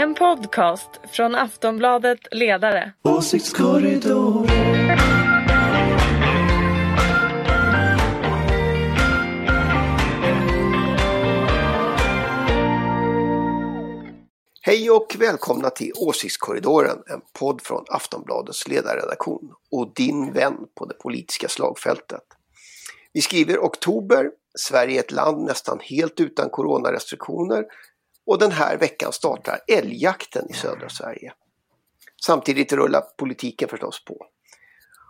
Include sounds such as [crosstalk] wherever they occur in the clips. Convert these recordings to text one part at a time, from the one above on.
En podcast från Aftonbladet Ledare. Åsiktskorridor. Hej och välkomna till Åsiktskorridoren, en podd från Aftonbladets ledarredaktion och din vän på det politiska slagfältet. Vi skriver oktober, Sverige är ett land nästan helt utan coronarestriktioner och den här veckan startar älgjakten i södra Sverige. Samtidigt rullar politiken förstås på.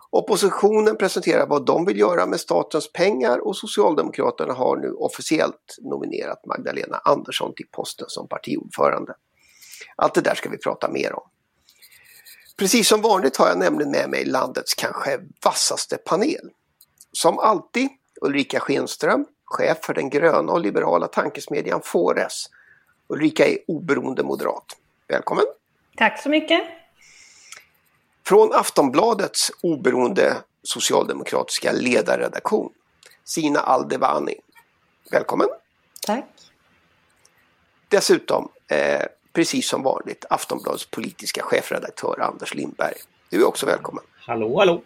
Oppositionen presenterar vad de vill göra med statens pengar och Socialdemokraterna har nu officiellt nominerat Magdalena Andersson till posten som partiordförande. Allt det där ska vi prata mer om. Precis som vanligt har jag nämligen med mig landets kanske vassaste panel. Som alltid Ulrika Schenström, chef för den gröna och liberala tankesmedjan Fores. Ulrika är oberoende moderat. Välkommen! Tack så mycket! Från Aftonbladets oberoende socialdemokratiska ledarredaktion, Sina Aldevani. Välkommen! Tack! Dessutom, eh, precis som vanligt, Aftonbladets politiska chefredaktör Anders Lindberg. Du är också välkommen! Hallå, hallå!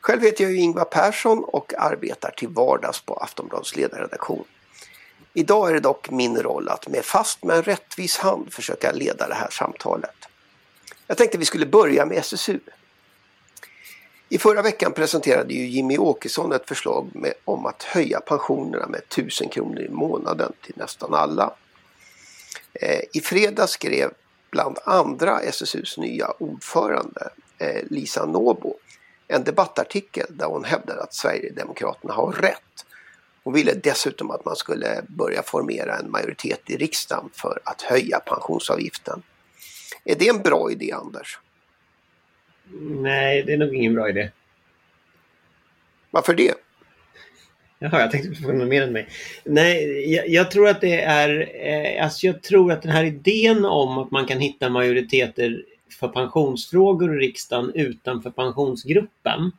Själv heter jag Ingvar Persson och arbetar till vardags på Aftonbladets ledarredaktion. Idag är det dock min roll att med fast men rättvis hand försöka leda det här samtalet. Jag tänkte vi skulle börja med SSU. I förra veckan presenterade ju Jimmy Åkesson ett förslag med, om att höja pensionerna med 1000 kronor i månaden till nästan alla. Eh, I fredag skrev bland andra SSUs nya ordförande eh, Lisa Nåbo en debattartikel där hon hävdade att Sverigedemokraterna har rätt. Hon ville dessutom att man skulle börja formera en majoritet i riksdagen för att höja pensionsavgiften. Är det en bra idé Anders? Nej, det är nog ingen bra idé. Varför det? Jaha, jag tänkte få något mer än mig. Nej, jag, jag, tror att det är... Eh, alltså jag tror att den här idén om att man kan hitta majoriteter för pensionsfrågor i riksdagen utanför pensionsgruppen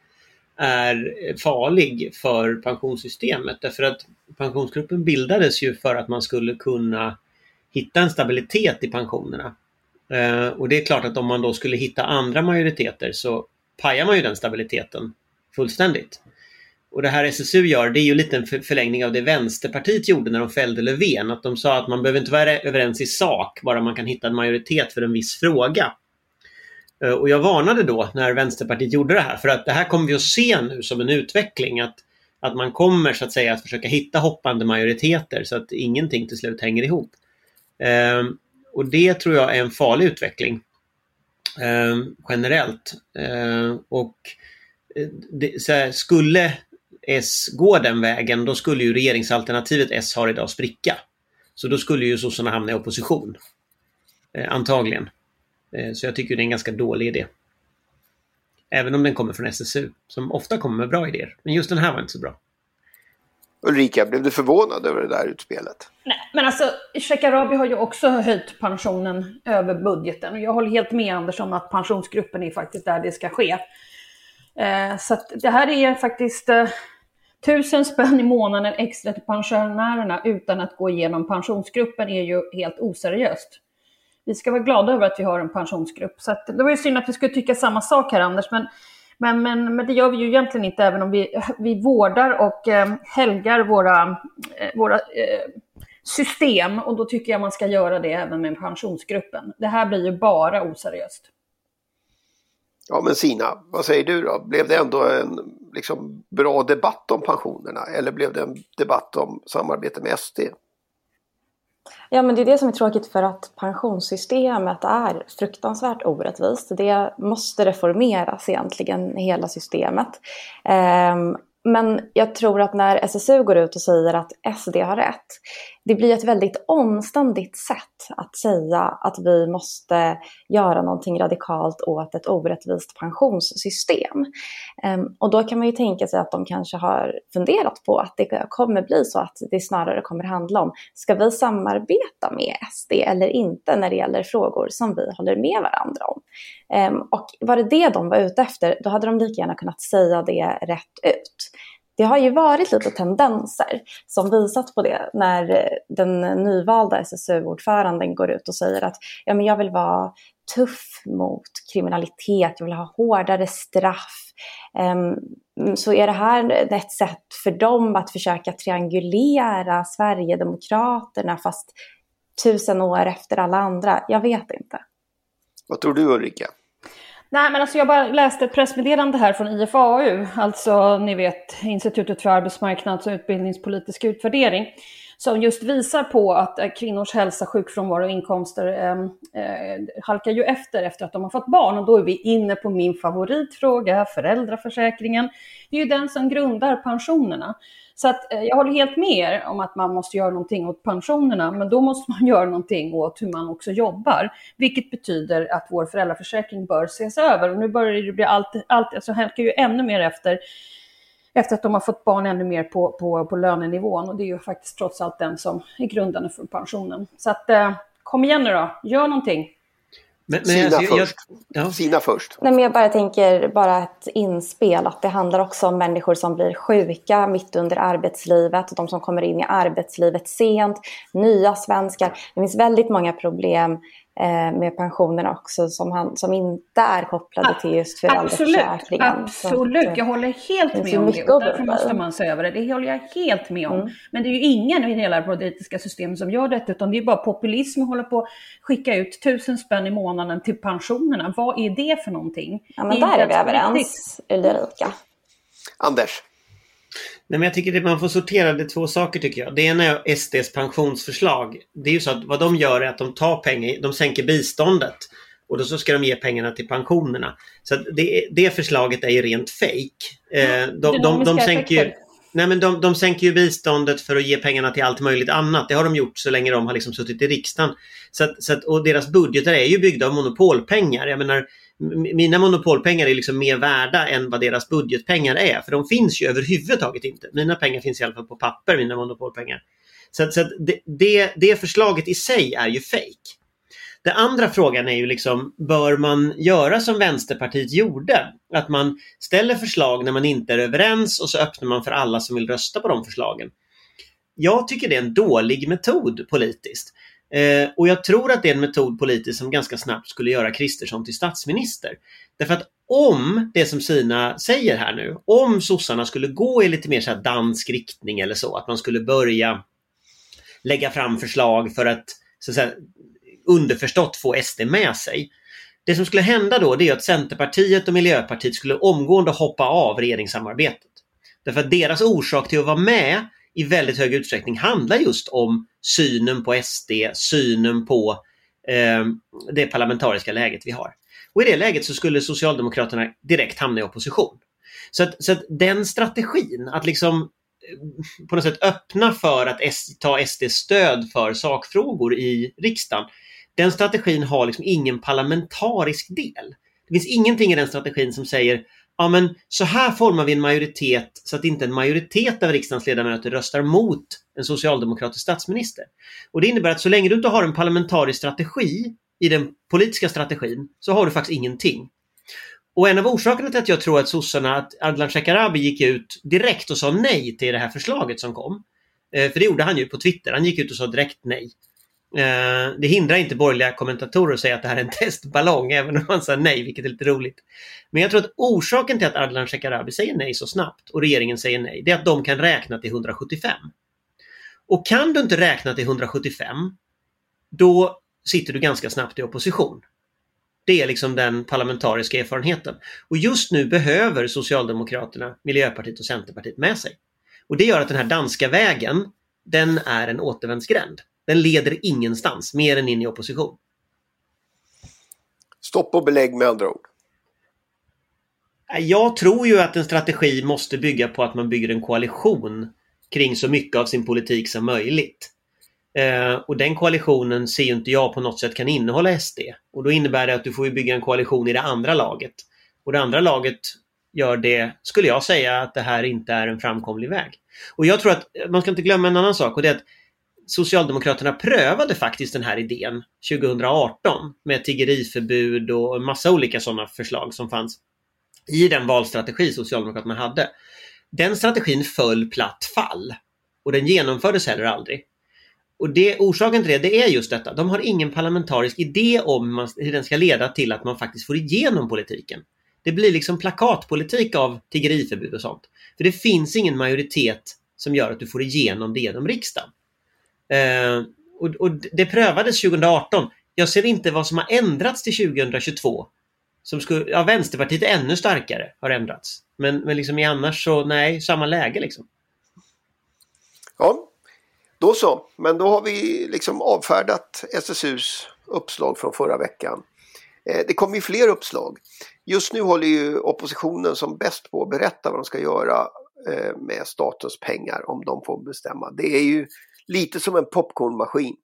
är farlig för pensionssystemet. Därför att pensionsgruppen bildades ju för att man skulle kunna hitta en stabilitet i pensionerna. Eh, och det är klart att om man då skulle hitta andra majoriteter så pajar man ju den stabiliteten fullständigt. Och det här SSU gör, det är ju lite en förlängning av det Vänsterpartiet gjorde när de fällde Löfven. Att de sa att man behöver inte vara överens i sak, bara man kan hitta en majoritet för en viss fråga. Eh, och jag varnade då när Vänsterpartiet gjorde det här för att det här kommer vi att se nu som en utveckling. Att, att man kommer så att säga att försöka hitta hoppande majoriteter så att ingenting till slut hänger ihop. Eh, och det tror jag är en farlig utveckling. Ehm, ehm, eh, generellt. Eh, och det, så här, skulle S gå den vägen då skulle ju regeringsalternativet S har idag spricka. Så då skulle ju sossarna hamna i opposition. Eh, antagligen. Eh, så jag tycker det är en ganska dålig idé. Även om den kommer från SSU, som ofta kommer med bra idéer. Men just den här var inte så bra. Ulrika, blev du förvånad över det där utspelet? Nej, men alltså Shekarabi har ju också höjt pensionen över budgeten. Och jag håller helt med Anders om att pensionsgruppen är faktiskt där det ska ske. Eh, så det här är faktiskt eh, tusen spänn i månaden extra till pensionärerna utan att gå igenom pensionsgruppen är ju helt oseriöst vi ska vara glada över att vi har en pensionsgrupp. Så att, det var ju synd att vi skulle tycka samma sak här Anders, men, men, men, men det gör vi ju egentligen inte även om vi, vi vårdar och eh, helgar våra, eh, våra eh, system och då tycker jag man ska göra det även med pensionsgruppen. Det här blir ju bara oseriöst. Ja men Sina, vad säger du då? Blev det ändå en liksom, bra debatt om pensionerna eller blev det en debatt om samarbete med SD? Ja, men det är det som är tråkigt för att pensionssystemet är fruktansvärt orättvist. Det måste reformeras egentligen, hela systemet. Ehm, men jag tror att när SSU går ut och säger att SD har rätt, det blir ett väldigt omständigt sätt att säga att vi måste göra någonting radikalt åt ett orättvist pensionssystem. Ehm, och då kan man ju tänka sig att de kanske har funderat på att det kommer bli så att det snarare kommer handla om, ska vi samarbeta med SD eller inte när det gäller frågor som vi håller med varandra om? Ehm, och var det det de var ute efter, då hade de lika gärna kunnat säga det rätt ut det har ju varit lite tendenser som visat på det när eh, den nyvalda SSU-ordföranden går ut och säger att ja, men jag vill vara tuff mot kriminalitet, jag vill ha hårdare straff. Um, så är det här ett sätt för dem att försöka triangulera Sverigedemokraterna fast tusen år efter alla andra? Jag vet inte. Vad tror du Ulrika? Nej, men alltså jag bara läste ett pressmeddelande här från IFAU, alltså ni vet Institutet för arbetsmarknads och utbildningspolitisk utvärdering, som just visar på att eh, kvinnors hälsa, sjukfrånvaro och inkomster eh, eh, halkar ju efter efter att de har fått barn. Och då är vi inne på min favoritfråga, föräldraförsäkringen. Det är ju den som grundar pensionerna. Så att, eh, jag håller helt med er om att man måste göra någonting åt pensionerna, men då måste man [laughs] göra någonting åt hur man också jobbar. Vilket betyder att vår föräldraförsäkring bör ses över. Och nu börjar det bli allt, allt alltså halkar ju ännu mer efter efter att de har fått barn ännu mer på, på, på lönenivån. Och det är ju faktiskt trots allt den som är grundande för pensionen. Så att, eh, kom igen nu då, gör någonting. Men, men Sina alltså, först. Jag, ja. Sina först. Nej, men jag bara tänker, bara ett inspel, att det handlar också om människor som blir sjuka mitt under arbetslivet, de som kommer in i arbetslivet sent, nya svenskar. Det finns väldigt många problem med pensionerna också som, han, som inte är kopplade till just föräldraförsäkringen. Absolut, absolut. jag håller helt med om det. Och därför måste man se över det. Det håller jag helt med om. Mm. Men det är ju ingen i hela det politiska systemet som gör detta, utan det är bara populism att hålla på att skicka ut tusen spänn i månaden till pensionerna. Vad är det för någonting? Ja, men där är vi överens, Ulrika. Anders? Nej, men jag tycker att man får sortera det två saker tycker jag. Det ena är SDs pensionsförslag. Det är ju så att vad de gör är att de tar pengar, de sänker biståndet och då så ska de ge pengarna till pensionerna. Så det, det förslaget är ju rent fejk. Eh, de, de, de, sänker ju, nej men de, de sänker ju biståndet för att ge pengarna till allt möjligt annat. Det har de gjort så länge de har liksom suttit i riksdagen. Så att, så att, och deras budgetar är ju byggda av monopolpengar. Jag menar, mina monopolpengar är liksom mer värda än vad deras budgetpengar är. För de finns ju överhuvudtaget inte. Mina pengar finns i alla fall på papper, mina monopolpengar. Så, så det, det, det, förslaget i sig är ju fejk. Den andra frågan är ju liksom, bör man göra som Vänsterpartiet gjorde? Att man ställer förslag när man inte är överens och så öppnar man för alla som vill rösta på de förslagen. Jag tycker det är en dålig metod politiskt. Eh, och jag tror att det är en metod politiskt som ganska snabbt skulle göra Kristersson till statsminister. Därför att om det som Sina säger här nu, om sossarna skulle gå i lite mer så dansk riktning eller så, att man skulle börja lägga fram förslag för att, så att säga, underförstått få SD med sig. Det som skulle hända då det är att Centerpartiet och Miljöpartiet skulle omgående hoppa av regeringssamarbetet. Därför att deras orsak till att vara med i väldigt hög utsträckning handlar just om synen på SD, synen på eh, det parlamentariska läget vi har. Och i det läget så skulle Socialdemokraterna direkt hamna i opposition. Så att, så att den strategin, att liksom eh, på något sätt öppna för att ta SDs stöd för sakfrågor i riksdagen, den strategin har liksom ingen parlamentarisk del. Det finns ingenting i den strategin som säger ja men så här formar vi en majoritet så att inte en majoritet av riksdagens ledamöter röstar mot en socialdemokratisk statsminister. Och det innebär att så länge du inte har en parlamentarisk strategi i den politiska strategin så har du faktiskt ingenting. Och en av orsakerna till att jag tror att sossarna, att Ardalan Shekarabi gick ut direkt och sa nej till det här förslaget som kom. Eh, för det gjorde han ju på Twitter, han gick ut och sa direkt nej. Eh, det hindrar inte borgerliga kommentatorer att säga att det här är en [laughs] testballong, även om man säger nej, vilket är lite roligt. Men jag tror att orsaken till att Ardalan Shekarabi säger nej så snabbt och regeringen säger nej, det är att de kan räkna till 175. Och kan du inte räkna till 175, då sitter du ganska snabbt i opposition. Det är liksom den parlamentariska erfarenheten. Och just nu behöver Socialdemokraterna, Miljöpartiet och Centerpartiet med sig. Och det gör att den här danska vägen, den är en återvändsgränd. Den leder ingenstans, mer än in i opposition. Stopp och belägg med andra ord. Jag tror ju att en strategi måste bygga på att man bygger en koalition kring så mycket av sin politik som möjligt. Eh, och den koalitionen ser ju inte jag på något sätt kan innehålla SD. Och då innebär det att du får bygga en koalition i det andra laget. Och det andra laget gör det, skulle jag säga, att det här inte är en framkomlig väg. Och jag tror att man ska inte glömma en annan sak och det är att Socialdemokraterna prövade faktiskt den här idén 2018 med tiggeriförbud och en massa olika sådana förslag som fanns i den valstrategi Socialdemokraterna hade. Den strategin föll platt fall och den genomfördes heller aldrig. Och det, orsaken till det, det är just detta. De har ingen parlamentarisk idé om man, hur den ska leda till att man faktiskt får igenom politiken. Det blir liksom plakatpolitik av tiggeriförbud och sånt. För det finns ingen majoritet som gör att du får igenom det genom riksdagen. Eh, och, och, det prövades 2018. Jag ser inte vad som har ändrats till 2022. Som skulle, ja, Vänsterpartiet är ännu starkare, har ändrats. Men, men liksom i annars så, nej, samma läge liksom. Ja, då så. Men då har vi liksom avfärdat SSUs uppslag från förra veckan. Eh, det kommer ju fler uppslag. Just nu håller ju oppositionen som bäst på att berätta vad de ska göra eh, med statens pengar om de får bestämma. Det är ju lite som en popcornmaskin.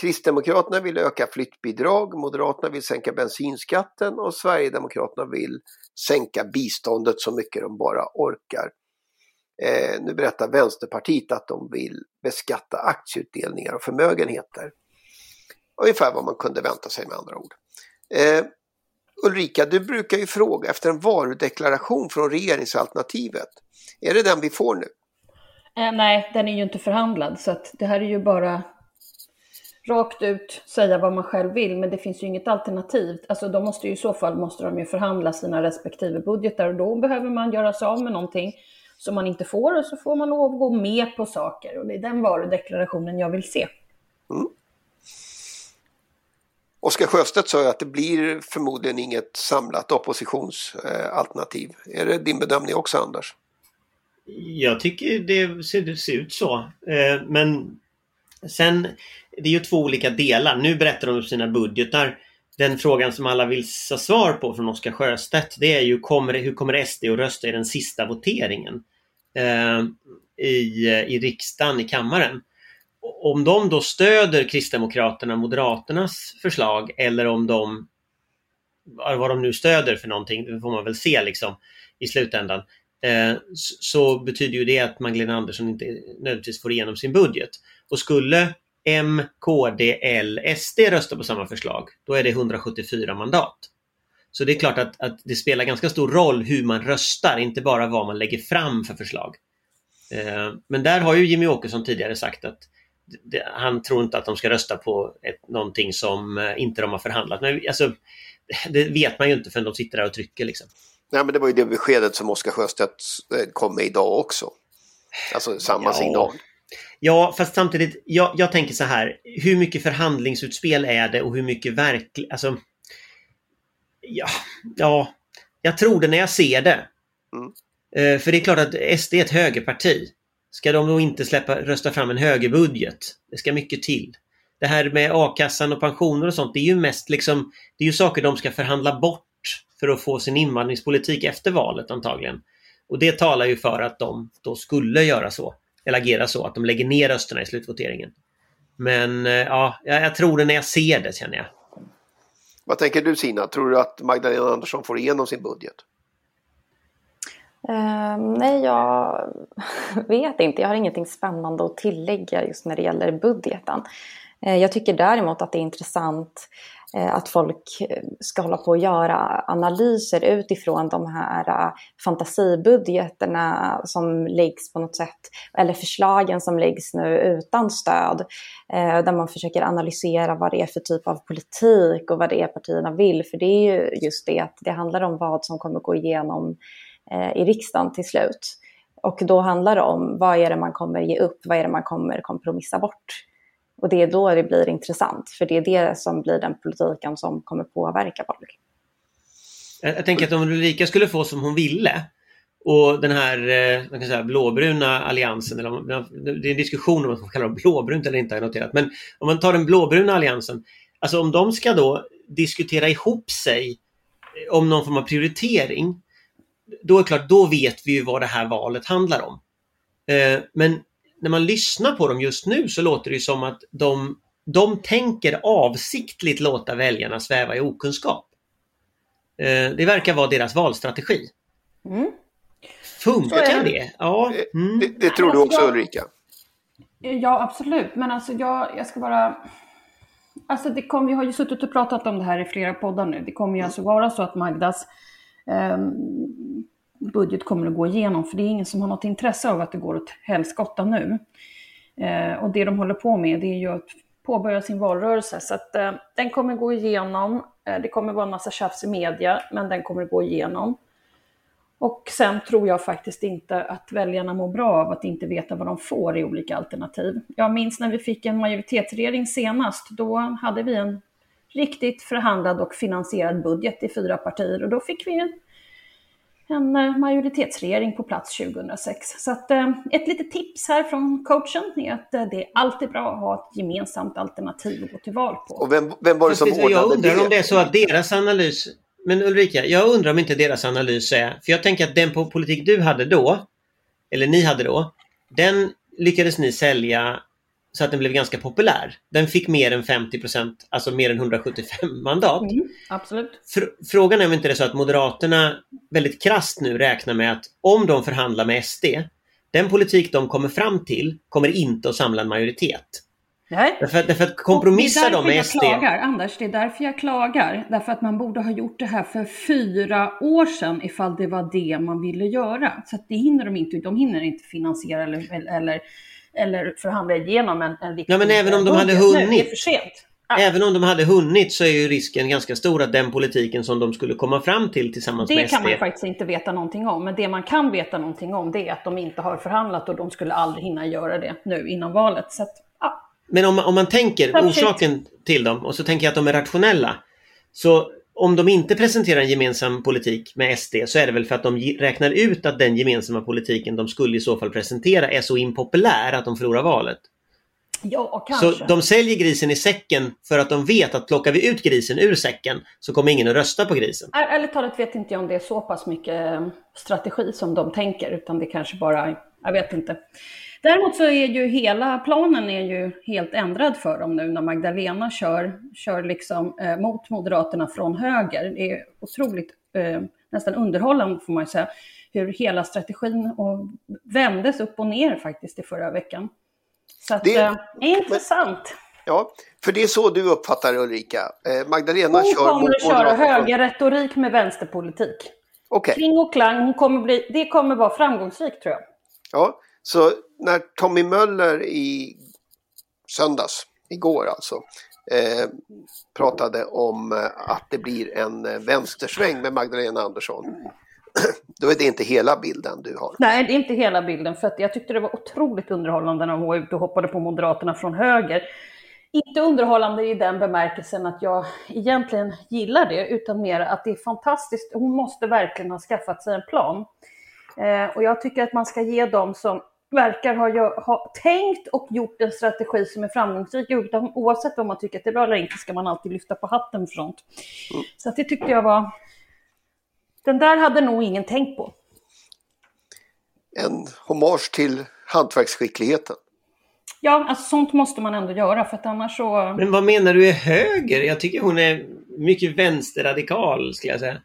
Kristdemokraterna vill öka flyttbidrag, Moderaterna vill sänka bensinskatten och Sverigedemokraterna vill sänka biståndet så mycket de bara orkar. Eh, nu berättar Vänsterpartiet att de vill beskatta aktieutdelningar och förmögenheter. Ungefär vad man kunde vänta sig med andra ord. Eh, Ulrika, du brukar ju fråga efter en varudeklaration från regeringsalternativet. Är det den vi får nu? Eh, nej, den är ju inte förhandlad så att det här är ju bara rakt ut säga vad man själv vill, men det finns ju inget alternativ. Alltså de måste ju i så fall måste de ju förhandla sina respektive budgetar och då behöver man göra sig av med någonting som man inte får och så får man lov att gå med på saker och det är den varudeklarationen jag vill se. Mm. Oskar Sjöstedt sa ju att det blir förmodligen inget samlat oppositionsalternativ. Är det din bedömning också Anders? Jag tycker det ser, ut så. Eh, men sen, det är ju två olika delar. Nu berättar de om sina budgetar. Den frågan som alla vill ha svar på från Oskar Sjöstedt det är ju kommer, hur kommer SD att rösta i den sista voteringen eh, i, i riksdagen, i kammaren om de då stöder Kristdemokraterna Moderaternas förslag eller om de vad de nu stöder för någonting, det får man väl se liksom i slutändan. Eh, så betyder ju det att Magdalena Andersson inte nödvändigtvis får igenom sin budget. Och skulle M, KD, L, SD rösta på samma förslag, då är det 174 mandat. Så det är klart att, att det spelar ganska stor roll hur man röstar, inte bara vad man lägger fram för förslag. Eh, men där har ju Jimmy Åkesson tidigare sagt att det, han tror inte att de ska rösta på ett, någonting som eh, inte de har förhandlat. med. alltså, [laughs] det vet man ju inte förrän de sitter där och trycker. Liksom. Nej, men det var ju det beskedet som Oskar Sjöstedt eh, kom med idag också. Alltså samma ja. signal. Ja, fast samtidigt, jag, jag tänker så här, hur mycket förhandlingsutspel är det och hur mycket verkligt, alltså... Ja, ja, jag tror det när jag ser det. Mm. Eh, för det är klart att SD är ett högerparti. Ska de då inte släppa, rösta fram en högerbudget? Det ska mycket till. Det här med a-kassan och pensioner och sånt, det är ju mest liksom, det är ju saker de ska förhandla bort för att få sin invandringspolitik efter valet antagligen. Och det talar ju för att de då skulle göra så, eller agera så, att de lägger ner rösterna i slutvoteringen. Men eh, ja, jag tror det när jag ser det känner jag. Vad tänker du Sina? Tror du att Magdalena Andersson får igenom sin budget? Uh, nej, jag [laughs] vet inte. Jag har ingenting spännande att tillägga just när det gäller budgeten. Uh, jag tycker däremot att det är intressant uh, Eh, att folk eh, ska hålla på och göra analyser utifrån de här eh, fantasibudgeterna som läggs på något sätt, eller förslagen som läggs nu utan stöd. Där man försöker analysera vad det är för typ av politik och vad det är partierna vill. För det är ju just det att det handlar om vad som kommer gå igenom i riksdagen till slut. Och då handlar det om vad är det man kommer ge upp, vad är det man kommer kompromissa bort. Och det är då det blir intressant, för det är det som blir den politiken som kommer påverka folk. Jag, jag tänker att om Ulrika skulle få som hon ville och den här eh, man kan säga, blåbruna alliansen, eller det är en diskussion om man ska kalla dem blåbrunt eller inte, har jag noterat. Men om man tar den blåbruna alliansen, alltså om de ska då diskutera ihop sig eh, om någon form av prioritering, då är det klart, då vet vi ju vad det här valet handlar om. Eh, men när man lyssnar på dem just nu så låter det som att de, de tänker avsiktligt låta väljarna sväva i okunskap. Eh, det verkar vara deras valstrategi. Mm. Funkar det? Ja. Mm. Det, det, tror du också Ulrika? Ja, absolut. Men alltså jag, jag ska bara... Alltså det kom, vi har ju suttit och pratat om det här i flera poddar nu. Det kommer ju alltså vara så att Magdas um, budget kommer att gå igenom. För det är ingen som har något intresse av att det går åt helskotta nu. Eh, och det de håller på med det är ju att påbörja sin valrörelse. Så att, eh, den kommer gå igenom. Eh, det kommer vara en massa tjafs i media, men den kommer gå igenom. Och sen tror jag faktiskt inte att väljarna mår bra av att inte veta vad de får i olika alternativ. Jag minns när vi fick en majoritetsregering senast, då hade vi en riktigt förhandlad och finansierad budget i fyra partier och då fick vi en, en eh, majoritetsregering på plats 2006. Så att, eh, ett litet tips här från coachen är att eh, det är alltid bra att ha ett gemensamt alternativ att gå till val på. Och vem, vem var det som Fast jag ordnade undrar det? om det är så att deras analys... Men Ulrika, jag undrar om inte deras analys är... För jag tänker att den po- politik du hade då, eller ni hade då, den lyckades ni sälja så att den blev ganska populär. Den fick mer än 50 procent, alltså mer än 175 [laughs] mandat. Mm, absolut. Fr- frågan är om inte det är så att Moderaterna väldigt krasst nu räknar med att om de förhandlar med SD, den politik de kommer fram till kommer inte att samla en majoritet. Nej. Därför, därför att kompromissar de med SD... klagar, Anders. Det är därför jag klagar. Därför att man borde ha gjort det här för fyra år sedan ifall det var det man ville göra. Så att det hinner de inte. De hinner inte finansiera eller, eller, eller förhandla igenom en, en riktig Ja, men även om de hade nu. hunnit. Det är för sent. Ja. Även om de hade hunnit så är ju risken ganska stor att den politiken som de skulle komma fram till tillsammans Det med kan SD man faktiskt inte veta någonting om. Men det man kan veta någonting om det är att de inte har förhandlat och de skulle aldrig hinna göra det nu innan valet. Så att, ja. Men om, om man tänker orsaken till dem och så tänker jag att de är rationella. Så om de inte presenterar en gemensam politik med SD så är det väl för att de räknar ut att den gemensamma politiken de skulle i så fall presentera är så impopulär att de förlorar valet. ja, kanske. Så de säljer grisen i säcken för att de vet att plockar vi ut grisen ur säcken så kommer ingen att rösta på grisen. Är- Ärligt talat vet inte jag om det är så pass mycket eh, strategi som de tänker, utan det kanske bara, jag vet inte. Däremot så är ju hela planen är ju helt ändrad för dem nu när Magdalena kör, kör liksom eh, mot Moderaterna från höger. Det är otroligt, eh, nästan underhållande får man ju säga, hur hela strategin och vändes upp och ner faktiskt i förra veckan. Så att, Det- eh, intressant. Ja, för det är så du uppfattar Ulrika. Eh, Magdalena Hon kör kommer mot att köra Moderaterna. högerretorik med vänsterpolitik. Okej, Kling och klang, hon kommer bli, det kommer vara framgångsrikt tror jag. ja. Så när Tommy Möller i söndags, igår alltså, eh, pratade om eh, att det blir en eh, vänstersväng med Magdalena Andersson. [clears throat] Då är det inte hela bilden du har. Nej, det är inte hela bilden, för att jag tyckte det var otroligt underhållande när hon var ute och hoppade på Moderaterna från höger. Inte underhållande i den bemärkelsen att jag egentligen gillar det, utan mer att det är fantastiskt. Hon måste verkligen ha skaffat sig en plan. Eh, och jag tycker att man ska ge dem som verkar ha, ha tänkt och gjort en strategi som är framgångsrik. Oavsett om man tycker att det är bra eller inte ska man alltid lyfta på hatten för sånt. Så att det tyckte jag var... Den där hade nog ingen tänkt på. En hommage till hantverksskickligheten. Ja, alltså sånt måste man ändå göra för att annars så... Men vad menar du är höger? Jag tycker hon är mycket vänsterradikal skulle jag säga.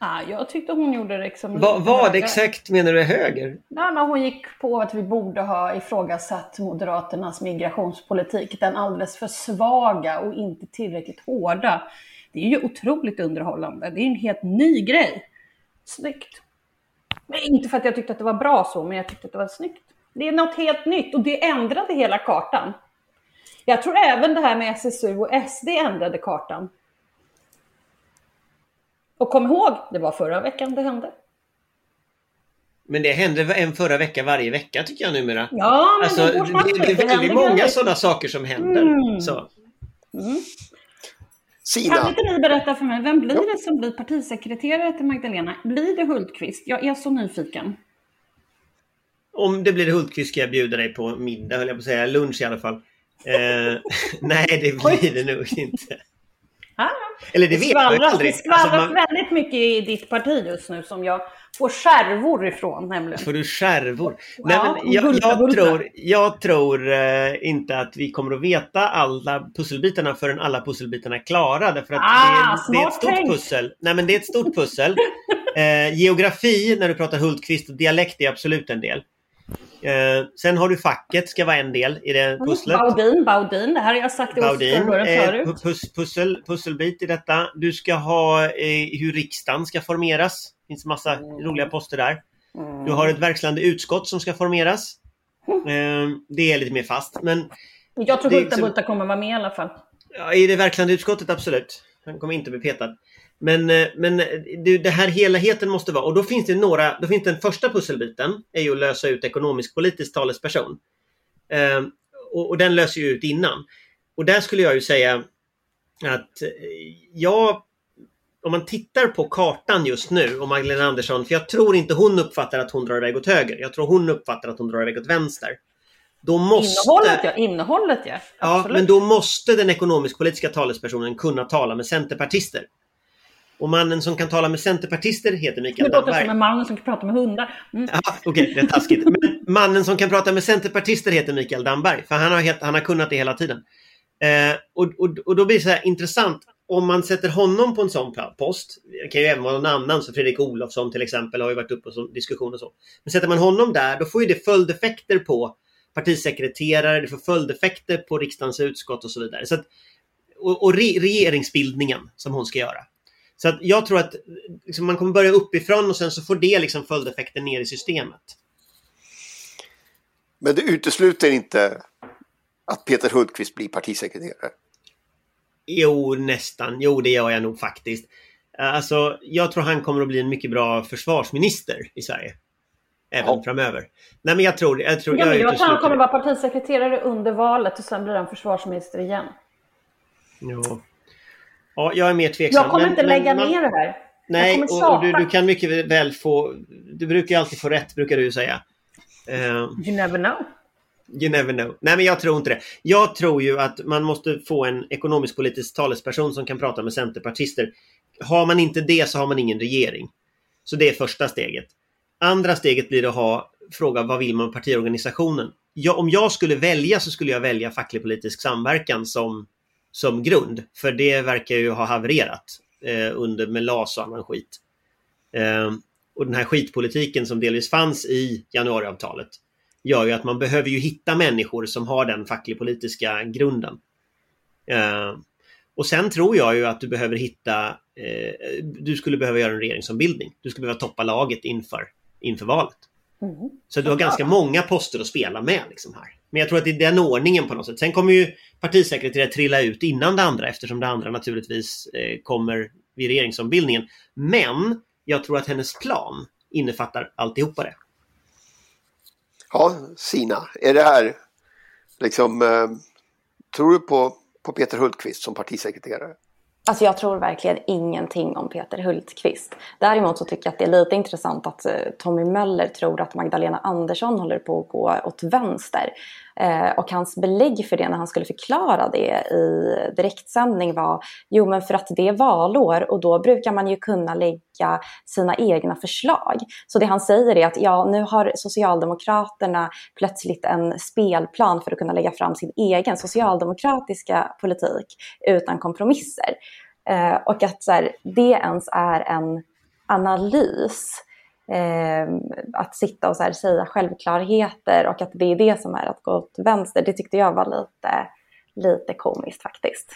Ah, jag tyckte hon gjorde det liksom... Va, vad högre. exakt menar du är höger? Nej, men hon gick på att vi borde ha ifrågasatt Moderaternas migrationspolitik. Den alldeles för svaga och inte tillräckligt hårda. Det är ju otroligt underhållande. Det är en helt ny grej. Snyggt. Men inte för att jag tyckte att det var bra så, men jag tyckte att det var snyggt. Det är något helt nytt och det ändrade hela kartan. Jag tror även det här med SSU och SD ändrade kartan. Och kom ihåg, det var förra veckan det hände. Men det händer en förra vecka varje vecka tycker jag numera. Ja, men Alltså, det det, snabbt. det är väldigt många sådana saker som händer. Mm. Så. Kan Sina, inte ni berätta för mig, vem blir Ja. det som blir partisekreterare till Magdalena? Blir det Hultqvist? Jag är så nyfiken. Om det blir Hultqvist ska jag bjuda dig på middag, höll jag på att säga. Lunch i alla fall. Eh, [laughs] nej, det blir det nog inte. Ah, Eller det vet man ju skvallras, aldrig. det skvallras Alltså, man, väldigt mycket i ditt parti just nu som jag får skärvor ifrån nämligen. får du skärvor? Ja, Nej, men jag, bulta, jag bulta. tror, jag tror eh, inte att vi kommer att veta alla pusselbitarna förrän alla pusselbitarna är klara. Därför att Ah, det, är, det är ett stort tänkt. pussel. Nej, men det är ett stort pussel. [laughs] Eh, geografi, när du pratar Hultqvist, och dialekt är absolut en del. Eh, sen har du facket, ska vara en del i det pusslet. Baudin, Baudin, det här har jag sagt i Baudin, eh, förut. pu- pus, pussel, pusselbit i detta. Du ska ha eh, hur riksdagen ska formeras. Det finns massa roliga poster där. Du har ett verkställande utskott som ska formeras. Eh, det är lite mer fast. Men Jag tror Hulta liksom- Bulta kommer vara med i alla fall. Ja, I det verkställande utskottet, absolut. Han kommer inte bli petad. Men, eh, men eh, det, det här helheten måste vara, och då finns det några, då finns den första pusselbiten, är ju att lösa ut ekonomisk-politisk talesperson. Eh, och, och den löser ju ut innan. Och där skulle jag ju säga att eh, jag, om man tittar på kartan just nu och Magdalena Andersson, för jag tror inte hon uppfattar att hon drar iväg åt höger. Jag tror hon uppfattar att hon drar iväg åt vänster. Då måste... Innehållet ja, innehållet ja. Ja, Absolut. men då måste den ekonomisk-politiska talespersonen kunna tala med centerpartister. Och mannen som kan tala med centerpartister heter Det Mikael låter som Damberg. en man som kan prata med hundar. Mm. Ja, Okej, det är taskigt. Men mannen som kan prata med centerpartister heter Mikael Damberg. För han har, het, han har kunnat det hela tiden. Eh, och, och, och då blir det så här intressant. Om man sätter honom på en sån post. Det kan ju även vara någon annan. Så Fredrik Olofsson till exempel har ju varit uppe på sån diskussion och så. Men sätter man honom där, då får ju det följdeffekter på partisekreterare. Det får följdeffekter på riksdagens utskott och så vidare. Så att, och och re, regeringsbildningen som hon ska göra. Så att jag tror att liksom, man kommer börja uppifrån och sen så får det liksom följdeffekter ner i systemet. Men det utesluter inte att Peter Hultqvist blir partisekreterare. Jo, nästan. Jo, det gör jag nog faktiskt. Alltså, jag tror han kommer att bli en mycket bra försvarsminister i Sverige. Även Ja. framöver. Nej, men jag tror jag tror Ja, men jag tror han kommer det. vara partisekreterare under valet och sen blir han försvarsminister igen. Ja. Ja, jag är mer tveksam. Jag kommer men- inte men lägga man- ner det här. Nej, och, och du, du kan mycket väl få... Du brukar ju alltid få rätt, brukar du säga. Eh, You never know. You never know. Nej, men jag tror inte det. Jag tror ju att man måste få en ekonomisk-politisk talesperson som kan prata med centerpartister. Har man inte det så har man ingen regering. Så det är första steget. Andra steget blir att ha fråga vad vill man partiorganisationen? Ja, om jag skulle välja så skulle jag välja facklig-politisk samverkan som, som grund. För det verkar ju ha havererat eh, under med LAS och annan skit. Eh, och den här skitpolitiken som delvis fanns i januariavtalet gör ju att man behöver ju hitta människor som har den facklig-politiska grunden. Eh, och sen tror jag ju att du behöver hitta, eh, du skulle behöva göra en regeringsombildning. Du skulle behöva toppa laget inför, inför valet. Mm. Så du har ganska många poster att spela med liksom här. Men jag tror att det är den ordningen på något sätt. Sen kommer ju partisekreterare trilla ut innan det andra eftersom det andra naturligtvis eh, kommer vid regeringsombildningen. Men jag tror att hennes plan innefattar alltihopa det. Ja, Sina, är det här liksom... Eh, tror du på, på Peter Hultqvist som partisekreterare? Alltså jag tror verkligen ingenting om Peter Hultqvist. Däremot så tycker jag att det är lite intressant att eh, Tommy Möller tror att Magdalena Andersson håller på att gå åt vänster. Eh, och hans belägg för det när han skulle förklara det i direktsändning var jo men för att det är valår och då brukar man ju kunna lägga sina egna förslag. Så det han säger är att ja nu har Socialdemokraterna plötsligt en spelplan för att kunna lägga fram sin egen socialdemokratiska politik utan kompromisser. Eh, och att så här, det ens är en analys. Eh, att sitta och så här, säga självklarheter och att det är det som är att gå åt vänster. Det tyckte jag var lite, lite komiskt faktiskt.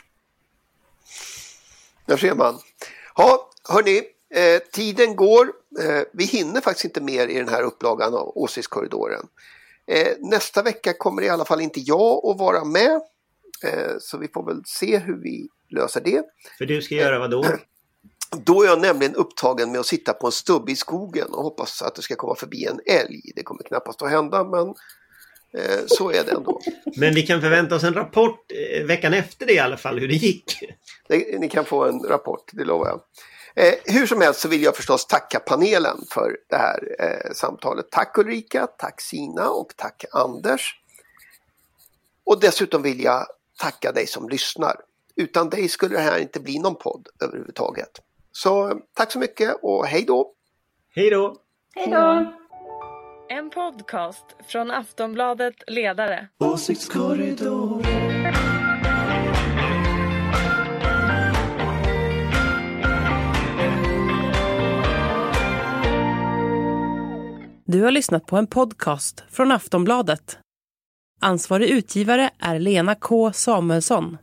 Där ser man. Ja, hörni, eh, tiden går. Eh, vi hinner faktiskt inte mer i den här upplagan av Åsiktskorridoren. Eh, nästa vecka kommer i alla fall inte jag att vara med. Eh, så vi får väl se hur vi löser det. För du ska göra vad då? [clears throat] Då är jag nämligen upptagen med att sitta på en stubbe i skogen och hoppas att det ska komma förbi en älg. Det kommer knappast att hända men eh, så är det ändå. Men vi kan förvänta oss en rapport eh, veckan efter det i alla fall hur det gick. Ni kan få en rapport, det lovar jag. Eh, hur som helst så vill jag förstås tacka panelen för det här eh, samtalet. Tack Ulrika, tack Sina och tack Anders. Och dessutom vill jag tacka dig som lyssnar. Utan dig skulle det här inte bli någon podd överhuvudtaget. Så tack så mycket och hej då! Hej då! Hej då! En podcast från Aftonbladet Ledare. Åsiktskorridoren. Du har lyssnat på en podcast från Aftonbladet. Ansvarig utgivare är Lena K Samuelsson.